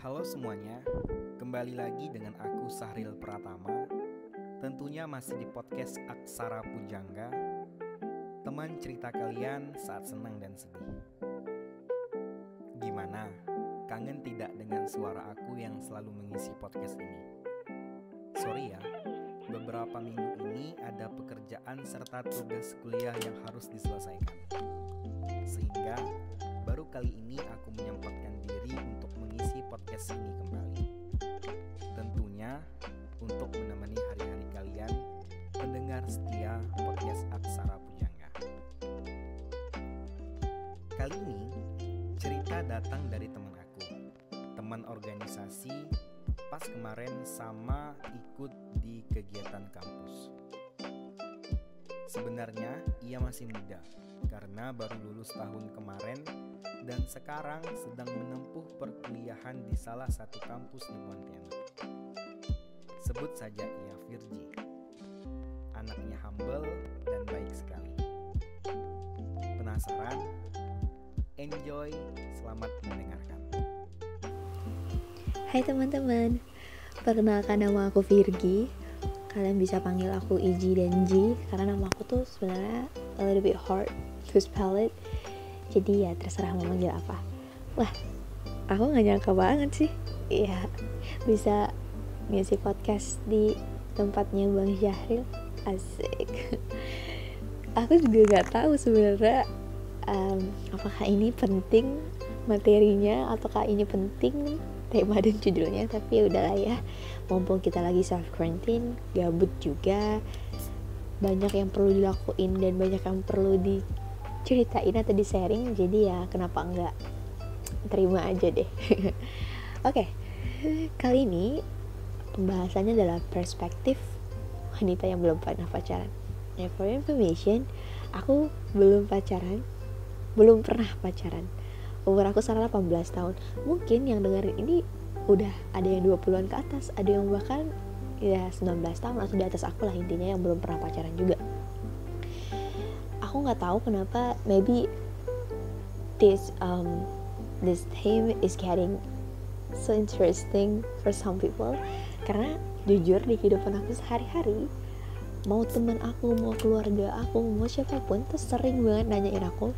Halo semuanya, kembali lagi dengan aku Sahril Pratama Tentunya masih di podcast Aksara Pujangga Teman cerita kalian saat senang dan sedih Gimana? Kangen tidak dengan suara aku yang selalu mengisi podcast ini? Sorry ya, beberapa minggu ini ada pekerjaan serta tugas kuliah yang harus diselesaikan Sehingga baru kali ini aku menyempatkan diri podcast ini kembali. Tentunya untuk menemani hari-hari kalian pendengar setia podcast Aksara Pujangga. Kali ini cerita datang dari teman aku, teman organisasi pas kemarin sama ikut di kegiatan kampus. Sebenarnya ia masih muda karena baru lulus tahun kemarin dan sekarang sedang menempuh perkuliahan di salah satu kampus di Pontianak. Sebut saja ia Virgi. Anaknya humble dan baik sekali. Penasaran? Enjoy, selamat mendengarkan. Hai teman-teman, perkenalkan nama aku Virgi. Kalian bisa panggil aku Iji dan Ji karena nama aku tuh sebenarnya a little bit hard to spell it jadi ya terserah mau manggil apa. Wah aku nggak nyangka banget sih. Ya bisa ngisi podcast di tempatnya Bang Syahril asik. Aku juga nggak tahu sebenarnya um, apakah ini penting materinya ataukah ini penting tema dan judulnya tapi ya udahlah ya. Mumpung kita lagi self quarantine gabut juga banyak yang perlu dilakuin dan banyak yang perlu di ceritain atau di sharing jadi ya kenapa enggak terima aja deh. Oke okay. kali ini pembahasannya adalah perspektif wanita yang belum pernah pacaran. Ya for information aku belum pacaran belum pernah pacaran. Umur aku salah 18 tahun. Mungkin yang dengerin ini udah ada yang 20-an ke atas ada yang bahkan ya 19 tahun atau di atas aku lah intinya yang belum pernah pacaran juga aku nggak tahu kenapa maybe this um this theme is getting so interesting for some people. Karena jujur di kehidupan aku sehari-hari mau teman aku mau keluarga aku mau siapa pun tuh sering banget nanyain aku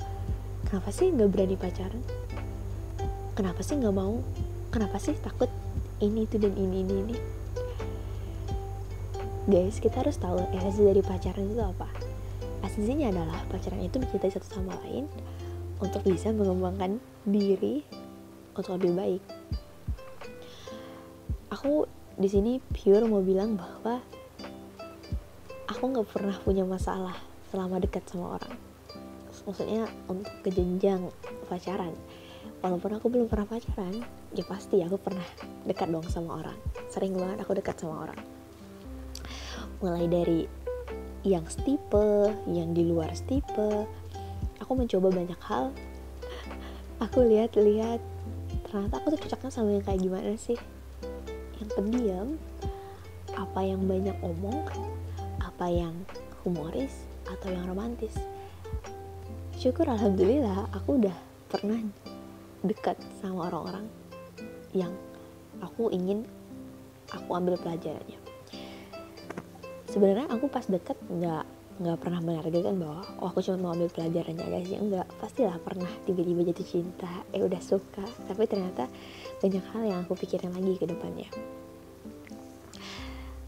kenapa sih nggak berani pacaran? Kenapa sih nggak mau? Kenapa sih takut ini itu dan ini ini ini? Guys kita harus tahu esensi dari pacaran itu apa esensinya adalah pacaran itu mencintai satu sama lain untuk bisa mengembangkan diri untuk lebih baik. Aku di sini pure mau bilang bahwa aku nggak pernah punya masalah selama dekat sama orang. Maksudnya untuk kejenjang pacaran. Walaupun aku belum pernah pacaran, ya pasti aku pernah dekat dong sama orang. Sering banget aku dekat sama orang. Mulai dari yang stipe, yang di luar stipe. Aku mencoba banyak hal. Aku lihat-lihat, ternyata aku tuh cocoknya sama yang kayak gimana sih? Yang pendiam, apa yang banyak omong, apa yang humoris, atau yang romantis. Syukur alhamdulillah aku udah pernah dekat sama orang-orang yang aku ingin aku ambil pelajarannya sebenarnya aku pas deket nggak nggak pernah menargetkan bahwa oh aku cuma mau ambil pelajarannya aja sih enggak. Pastilah pernah tiba-tiba jatuh cinta eh udah suka. Tapi ternyata banyak hal yang aku pikirin lagi ke depannya.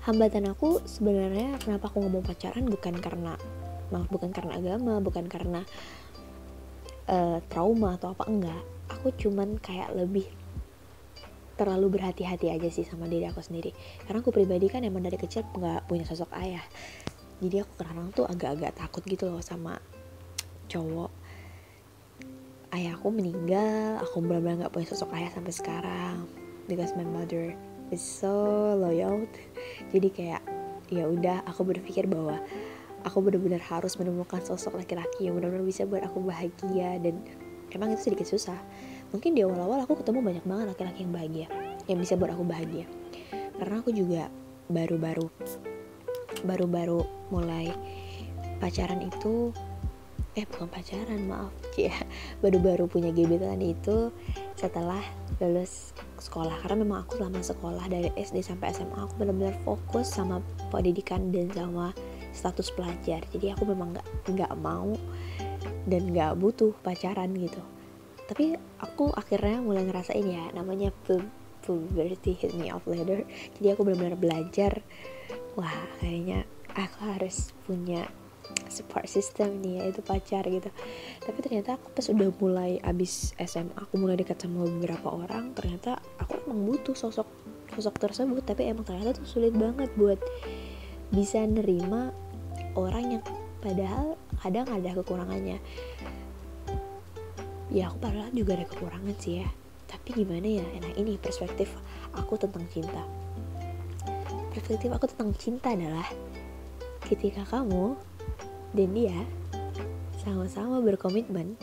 Hambatan aku sebenarnya kenapa aku mau pacaran bukan karena maaf bukan karena agama bukan karena uh, trauma atau apa enggak. Aku cuman kayak lebih terlalu berhati-hati aja sih sama diri aku sendiri. Karena aku pribadi kan emang dari kecil nggak punya sosok ayah. Jadi aku kadang tuh agak-agak takut gitu loh sama cowok. Ayah aku meninggal aku benar-benar nggak punya sosok ayah sampai sekarang. Because my mother is so loyal. Jadi kayak ya udah aku berpikir bahwa aku benar-benar harus menemukan sosok laki-laki yang benar-benar bisa buat aku bahagia. Dan emang itu sedikit susah mungkin di awal-awal aku ketemu banyak banget laki-laki yang bahagia yang bisa buat aku bahagia. Karena aku juga baru-baru baru-baru mulai pacaran itu eh bukan pacaran maaf ya baru-baru punya gebetan itu setelah lulus sekolah. Karena memang aku selama sekolah dari SD sampai SMA aku benar-benar fokus sama pendidikan dan sama status pelajar. Jadi aku memang nggak nggak mau dan nggak butuh pacaran gitu tapi aku akhirnya mulai ngerasain ya namanya puberty hit me off later. Jadi aku benar-benar belajar wah kayaknya aku harus punya support system nih ya itu pacar gitu. Tapi ternyata aku pas udah mulai abis SMA aku mulai dekat sama beberapa orang ternyata aku emang butuh sosok sosok tersebut. Tapi emang ternyata tuh sulit banget buat bisa nerima orang yang padahal kadang ada kekurangannya ya aku padahal juga ada kekurangan sih ya tapi gimana ya nah ini perspektif aku tentang cinta perspektif aku tentang cinta adalah ketika kamu dan dia sama-sama berkomitmen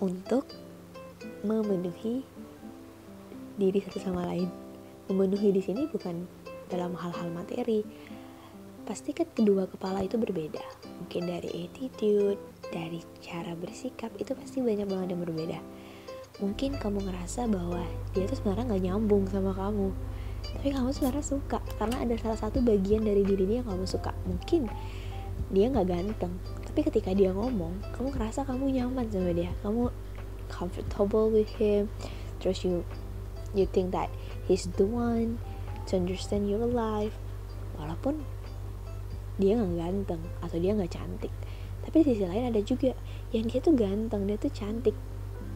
untuk memenuhi diri satu sama lain. Memenuhi di sini bukan dalam hal-hal materi. Pasti kan kedua kepala itu berbeda. Mungkin dari attitude, dari cara bersikap itu pasti banyak banget yang berbeda. Mungkin kamu ngerasa bahwa dia tuh sebenarnya nggak nyambung sama kamu. Tapi kamu sebenarnya suka karena ada salah satu bagian dari diri dia yang kamu suka. Mungkin dia nggak ganteng tapi ketika dia ngomong kamu ngerasa kamu nyaman sama dia kamu comfortable with him terus you you think that he's the one to understand your life walaupun dia nggak ganteng atau dia nggak cantik tapi di sisi lain ada juga yang dia tuh ganteng dia tuh cantik.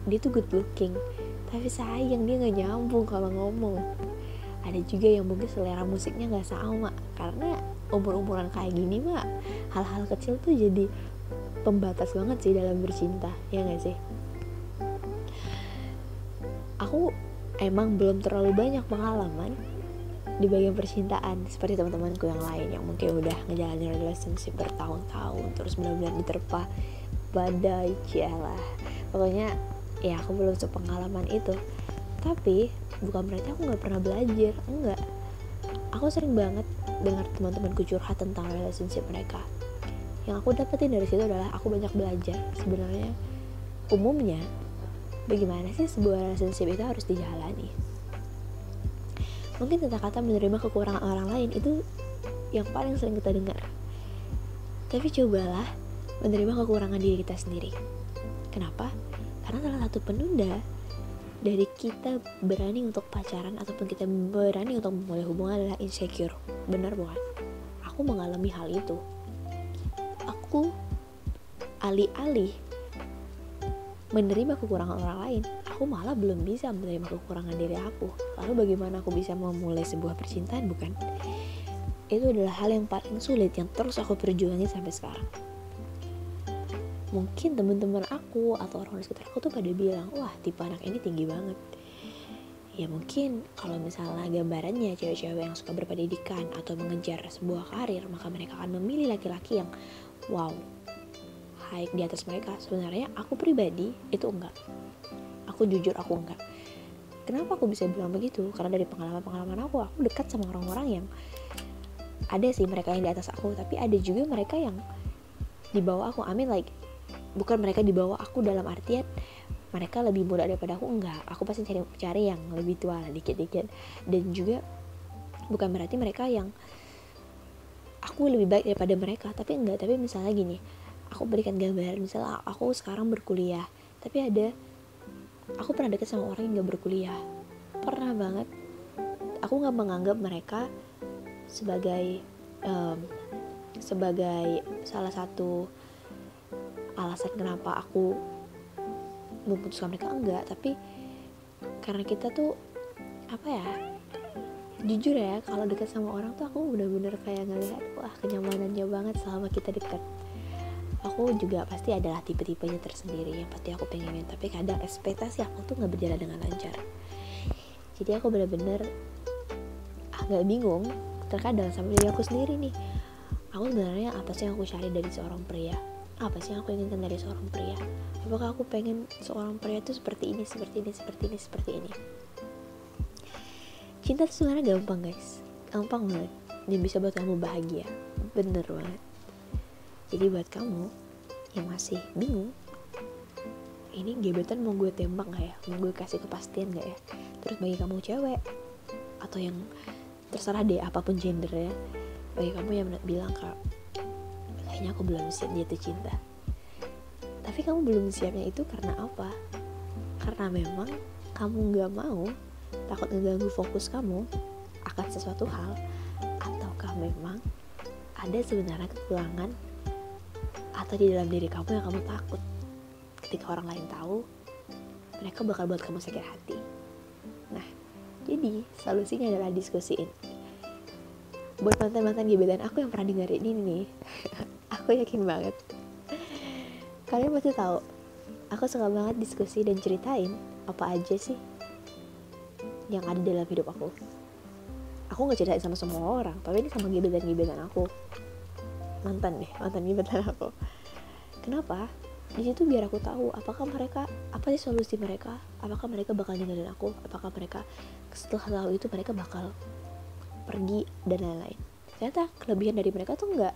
Dia tuh good looking. Tapi sayang dia nggak nyambung kalau ngomong. Ada juga yang mungkin selera musiknya nggak sama. Karena umur-umuran kayak gini mah hal-hal kecil tuh jadi pembatas banget sih dalam bercinta ya gak sih? Aku emang belum terlalu banyak pengalaman di bagian percintaan seperti teman-temanku yang lain yang mungkin udah ngejalanin relationship bertahun-tahun terus benar-benar diterpa badai lah. Pokoknya ya aku belum sepengalaman itu. Tapi bukan berarti aku nggak pernah belajar enggak. Aku sering banget dengar teman-temanku curhat tentang relationship mereka. Yang aku dapetin dari situ adalah aku banyak belajar. Sebenarnya umumnya bagaimana sih sebuah relationship itu harus dijalani mungkin kata-kata menerima kekurangan orang lain itu yang paling sering kita dengar. Tapi cobalah menerima kekurangan diri kita sendiri. Kenapa? karena salah satu penunda dari kita berani untuk pacaran ataupun kita berani untuk memulai hubungan adalah insecure. Benar bukan? Aku mengalami hal itu. Aku alih-alih menerima kekurangan orang lain aku malah belum bisa menerima kekurangan diri aku. Lalu bagaimana aku bisa memulai sebuah percintaan bukan? Itu adalah hal yang paling sulit yang terus aku perjuangi sampai sekarang. Mungkin teman-teman aku atau orang di sekitar aku tuh pada bilang wah tipe anak ini tinggi banget. Ya mungkin kalau misalnya gambarannya cewek-cewek yang suka berpendidikan atau mengejar sebuah karir maka mereka akan memilih laki-laki yang wow high di atas mereka. Sebenarnya aku pribadi itu enggak aku jujur aku enggak. Kenapa aku bisa bilang begitu? Karena dari pengalaman-pengalaman aku aku dekat sama orang-orang yang ada sih mereka yang di atas aku tapi ada juga mereka yang di bawah aku. I mean like bukan mereka di bawah aku dalam artian mereka lebih muda daripada aku enggak. Aku pasti cari cari yang lebih tua lah dikit-dikit. Dan juga bukan berarti mereka yang aku lebih baik daripada mereka tapi enggak. Tapi misalnya gini aku berikan gambaran misalnya aku sekarang berkuliah tapi ada aku pernah deket sama orang yang gak berkuliah. Pernah banget. Aku nggak menganggap mereka sebagai um, sebagai salah satu alasan kenapa aku memutuskan mereka. Enggak tapi karena kita tuh apa ya jujur ya kalau dekat sama orang tuh aku bener-bener kayak ngelihat wah kenyamanannya banget selama kita dekat aku juga pasti adalah tipe-tipenya tersendiri yang pasti aku pengenin tapi kadang ekspektasi aku tuh nggak berjalan dengan lancar. Jadi aku bener-bener agak bingung terkadang sama diri aku sendiri nih. Aku sebenarnya apa sih yang aku cari dari seorang pria? Apa sih yang aku inginkan dari seorang pria? Apakah aku pengen seorang pria itu seperti ini seperti ini seperti ini seperti ini? Cinta itu sebenarnya gampang guys. Gampang banget. Dan bisa buat kamu bahagia. Bener banget jadi buat kamu yang masih bingung ini gebetan mau gue tembak gak ya? Mau gue kasih kepastian gak ya? Terus bagi kamu cewek atau yang terserah deh apa pun gendernya bagi kamu yang bilang kak kayaknya aku belum siap jatuh cinta. Tapi kamu belum siapnya itu karena apa? Karena memang kamu nggak mau takut ngeganggu fokus kamu akan sesuatu hal ataukah memang ada sebenarnya kekurangan atau di dalam diri kamu yang kamu takut. Ketika orang lain tahu mereka bakal buat kamu sakit hati. Nah jadi solusinya adalah diskusiin. Buat mantan-mantan gebetan aku yang pernah dengerin ini nih. Aku yakin banget. Kalian pasti tahu aku suka banget diskusi dan ceritain apa aja sih yang ada dalam hidup aku. Aku nggak ceritain sama semua orang tapi ini sama gebetan-gebetan aku mantan nih mantan gebetan aku. Kenapa? Di situ biar aku tahu apakah mereka apa sih solusi mereka? Apakah mereka bakal ninggalin aku? Apakah mereka setelah tahu itu mereka bakal pergi dan lain-lain? Ternyata kelebihan dari mereka tuh enggak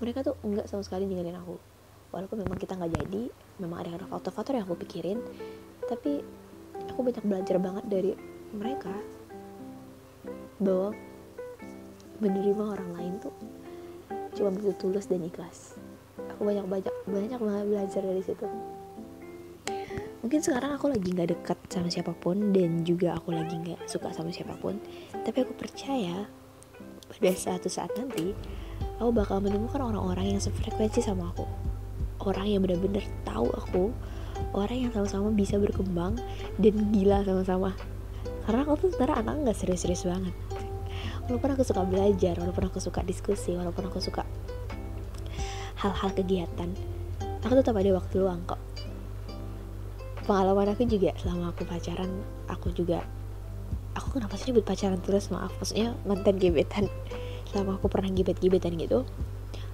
mereka tuh enggak sama sekali ninggalin aku. Walaupun memang kita nggak jadi memang ada faktor-faktor yang aku pikirin tapi aku banyak belajar banget dari mereka bahwa menerima orang lain tuh cuma begitu tulus dan ikhlas. Aku banyak banyak banyak banget belajar dari situ. Mungkin sekarang aku lagi nggak dekat sama siapa pun dan juga aku lagi nggak suka sama siapa pun. Tapi aku percaya pada suatu saat nanti aku bakal menemukan orang-orang yang sefrekuensi sama aku. Orang yang benar-benar tahu aku orang yang sama-sama bisa berkembang dan gila sama-sama. Karena aku tuh sebenarnya anak nggak serius-serius banget walaupun aku suka belajar walaupun aku suka diskusi walaupun aku suka hal-hal kegiatan aku tetap ada waktu luang kok. Pengalaman aku juga selama aku pacaran aku juga aku kenapa sih nyebut pacaran terus? Maaf maksudnya mantan gebetan. Selama aku pernah gebet-gebetan gitu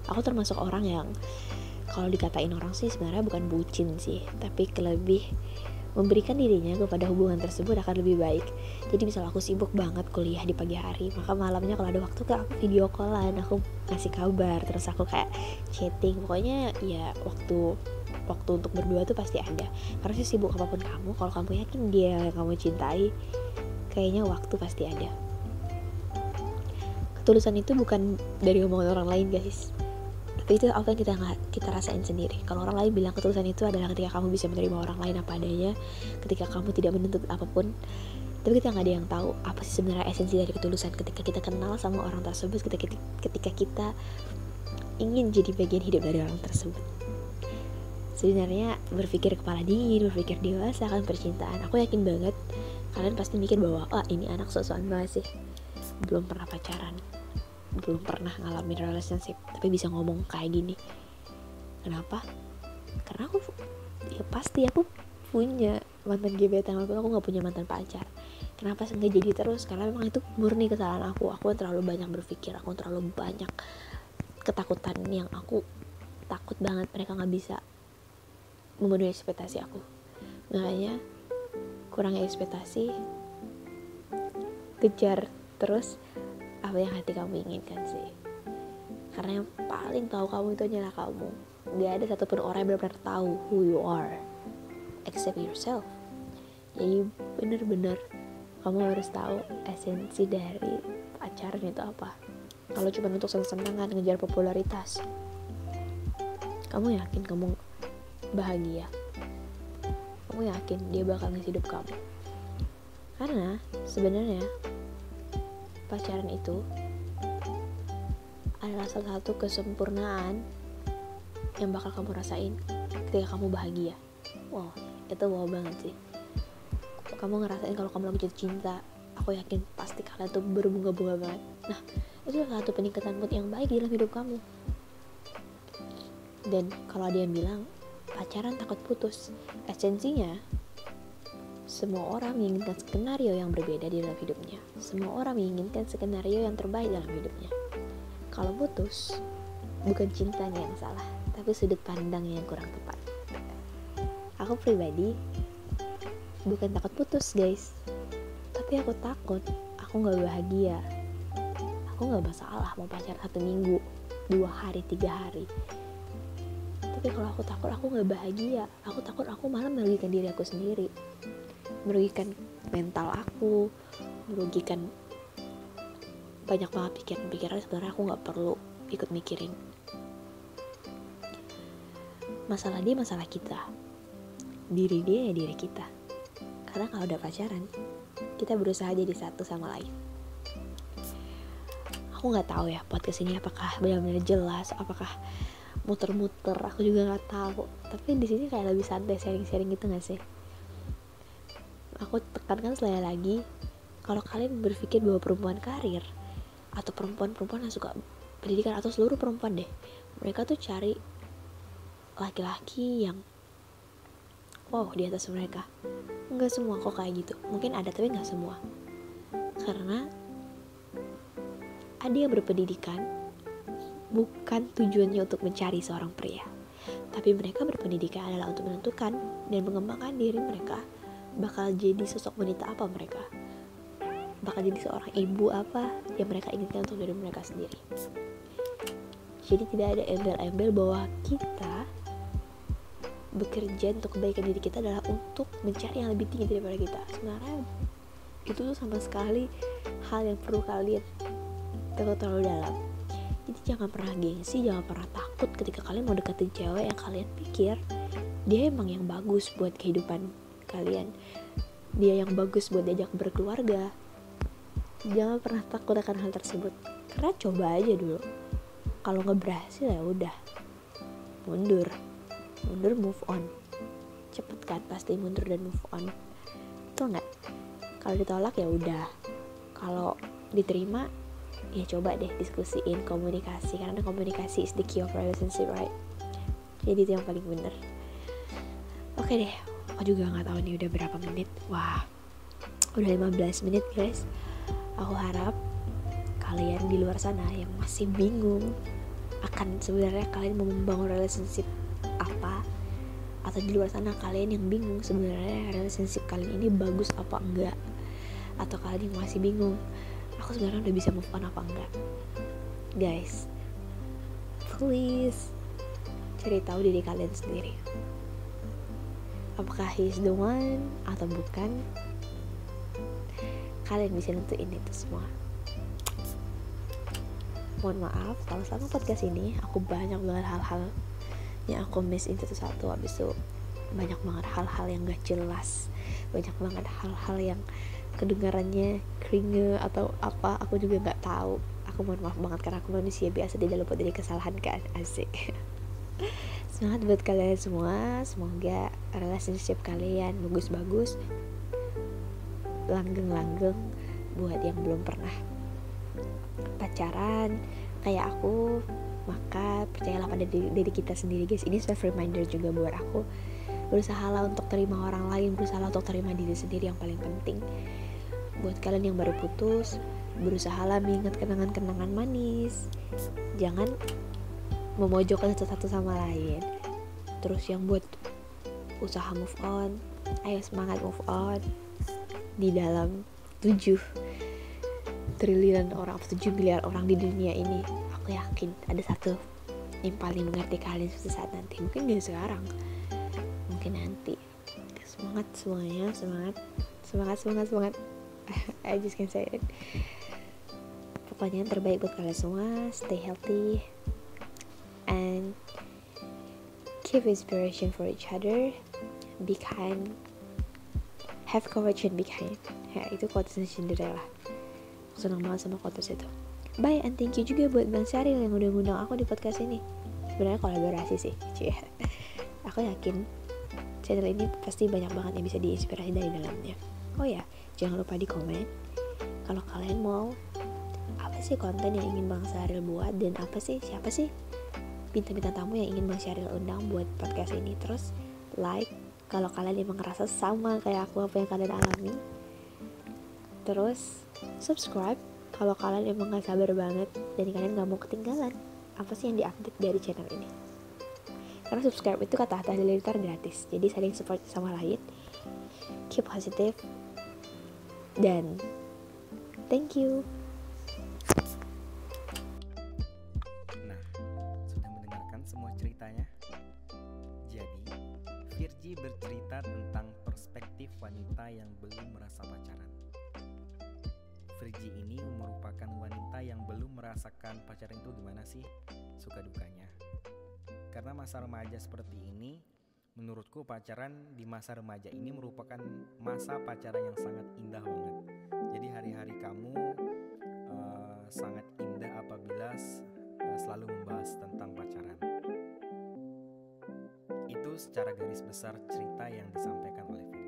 aku termasuk orang yang kalau dikatain orang sih sebenarnya bukan bucin sih tapi lebih memberikan dirinya kepada hubungan tersebut akan lebih baik. Jadi misal aku sibuk banget kuliah di pagi hari maka malamnya kalau ada waktu ke aku video callan aku ngasih kabar terus aku kayak chatting. Pokoknya ya waktu waktu untuk berdua tuh pasti ada. Karena sih sibuk apa pun kamu kalau kamu yakin dia yang kamu cintai kayaknya waktu pasti ada. Ketulusan itu bukan dari omongan orang lain guys tapi itu apa yang kita nggak kita rasain sendiri. Kalau orang lain bilang ketulusan itu adalah ketika kamu bisa menerima orang lain apa adanya ketika kamu tidak menuntut apa pun. Tapi kita nggak ada yang tahu apa sih sebenarnya esensi dari ketulusan ketika kita kenal sama orang tersebut ketika ketika kita ingin jadi bagian hidup dari orang tersebut. Sebenarnya berpikir kepala dingin berpikir dewasa akan percintaan. Aku yakin banget kalian pasti mikir bahwa ah ini anak sosokan banget belum pernah pacaran belum pernah ngalamin relationship tapi bisa ngomong kayak gini. Kenapa? Karena aku ya pasti aku punya mantan gebetan aku aku nggak punya mantan pacar. Kenapa nggak jadi terus? Karena memang itu murni kesalahan aku. Aku terlalu banyak berpikir aku terlalu banyak ketakutan yang aku takut banget mereka nggak bisa memenuhi ekspektasi aku. Makanya kurang ekspektasi kejar terus apa yang hati kamu inginkan sih? Karena yang paling tahu kamu itu hanyalah kamu. Gak ada satupun orang yang benar-benar tahu who you are except yourself. Jadi bener-bener kamu harus tahu esensi dari pacaran itu apa. Kalau cuma untuk senang-senangan ngejar popularitas. Kamu yakin kamu bahagia? Kamu yakin dia bakal ngisi hidup kamu? Karena sebenarnya pacaran itu adalah salah satu kesempurnaan yang bakal kamu rasain ketika kamu bahagia. Wow. Itu wow banget sih. Kamu ngerasain kalau kamu lagi jatuh cinta aku yakin pasti kalian tuh berbunga-bunga banget. Nah itu salah satu peningkatan mood yang baik dalam hidup kamu. Dan kalau ada yang bilang pacaran takut putus esensinya semua orang menginginkan skenario yang berbeda di dalam hidupnya. Semua orang menginginkan skenario yang terbaik dalam hidupnya. Kalau putus, bukan cintanya yang salah, tapi sudut pandang yang kurang tepat. Aku pribadi bukan takut putus, guys. Tapi aku takut aku nggak bahagia. Aku nggak masalah mau pacar satu minggu, dua hari, tiga hari. Tapi kalau aku takut aku nggak bahagia, aku takut aku malah merugikan diri aku sendiri merugikan mental aku merugikan banyak banget pikiran-pikiran sebenarnya aku nggak perlu ikut mikirin masalah dia masalah kita. Diri dia ya diri kita. Karena kalau udah pacaran kita berusaha jadi satu sama lain. Aku nggak tahu ya podcast ini apakah benar-benar jelas apakah muter-muter aku juga nggak tahu. Tapi di sini kayak lebih santai sharing-sharing gitu nggak sih? Aku tekankan sekali lagi kalau kalian berpikir bahwa perempuan karir atau perempuan-perempuan yang suka pendidikan atau seluruh perempuan deh mereka tuh cari laki-laki yang wow di atas mereka. Nggak semua kok kayak gitu. Mungkin ada tapi nggak semua. Karena ada yang berpendidikan bukan tujuannya untuk mencari seorang pria. Tapi mereka berpendidikan adalah untuk menentukan dan mengembangkan diri mereka bakal jadi sosok wanita apa mereka bakal jadi seorang ibu apa yang mereka inginkan untuk diri mereka sendiri. Jadi tidak ada embel-embel bahwa kita bekerja untuk kebaikan diri kita adalah untuk mencari yang lebih tinggi daripada kita. Sebenarnya itu tuh sama sekali hal yang perlu kalian tahu terlalu dalam. Jadi jangan pernah gengsi jangan pernah takut ketika kalian mau deketin cewek yang kalian pikir dia emang yang bagus buat kehidupan kalian. Dia yang bagus buat diajak berkeluarga jangan pernah takut akan hal tersebut. Karena coba aja dulu. Kalau nggak berhasil ya udah. Mundur. Mundur move on. Cepet kan pasti mundur dan move on. Itu nggak? Kalau ditolak ya udah. Kalau diterima ya coba deh diskusiin komunikasi. Karena komunikasi is the key of relationship right? Jadi itu yang paling bener. Oke deh. Aku juga nggak tahu nih udah berapa menit. Wah. Udah 15 menit guys aku harap kalian di luar sana yang masih bingung akan sebenarnya kalian mau membangun relationship apa atau di luar sana kalian yang bingung sebenarnya relationship kalian ini bagus apa enggak atau kalian yang masih bingung aku sebenarnya udah bisa move on apa enggak. Guys please cari tahu diri kalian sendiri. Apakah he's the one atau bukan kalian bisa nentuin itu semua. Mohon maaf kalau selama podcast ini aku banyak banget hal-hal yang aku miss itu satu habis itu banyak banget hal-hal yang gak jelas. Banyak banget hal-hal yang kedengarannya keringe atau apa aku juga nggak tahu. Aku mohon maaf banget karena aku manusia biasa tidak lupa dari kesalahan kan? Asik. Semangat buat kalian semua. Semoga relationship kalian bagus-bagus langgeng-langgeng buat yang belum pernah pacaran. Kayak aku maka percayalah pada diri, diri kita sendiri guys. Ini self reminder juga buat aku. Berusaha lah untuk terima orang lain berusaha untuk terima diri sendiri yang paling penting. Buat kalian yang baru putus berusaha lah mengingat kenangan-kenangan manis. Jangan memojokkan satu-satu sama lain. Terus yang buat usaha move on ayo semangat move on di dalam 7 triliun orang 7 miliar orang di dunia ini aku yakin ada satu yang paling mengerti kalian suatu saat nanti. Mungkin gak sekarang mungkin nanti. Semangat semuanya semangat semangat semangat semangat. I just can't say it. Pokoknya terbaik buat kalian semua stay healthy and keep inspiration for each other. Be kind have courage and be kind ya itu quotesnya Cinderella aku senang banget sama quotes itu Bye and thank you juga buat Bang Syaril yang udah ngundang aku di podcast ini. Sebenarnya kolaborasi sih, cie. Aku yakin channel ini pasti banyak banget yang bisa diinspirasi dari dalamnya. Oh ya, jangan lupa di komen kalau kalian mau apa sih konten yang ingin Bang Syaril buat dan apa sih siapa sih bintang-bintang tamu yang ingin Bang Syaril undang buat podcast ini. Terus like kalau kalian emang ngerasa sama kayak aku apa yang kalian alami. Terus subscribe kalau kalian emang gak sabar banget dan kalian gak mau ketinggalan apa sih yang diupdate dari channel ini karena subscribe itu kata kata halilintar gratis jadi saling support sama lain keep positive dan thank you yang belum merasa pacaran. Frigi ini merupakan wanita yang belum merasakan pacaran itu gimana sih suka dukanya. Karena masa remaja seperti ini, menurutku pacaran di masa remaja ini merupakan masa pacaran yang sangat indah banget. Jadi hari-hari kamu uh, sangat indah apabila uh, selalu membahas tentang pacaran. Itu secara garis besar cerita yang disampaikan oleh Virgi.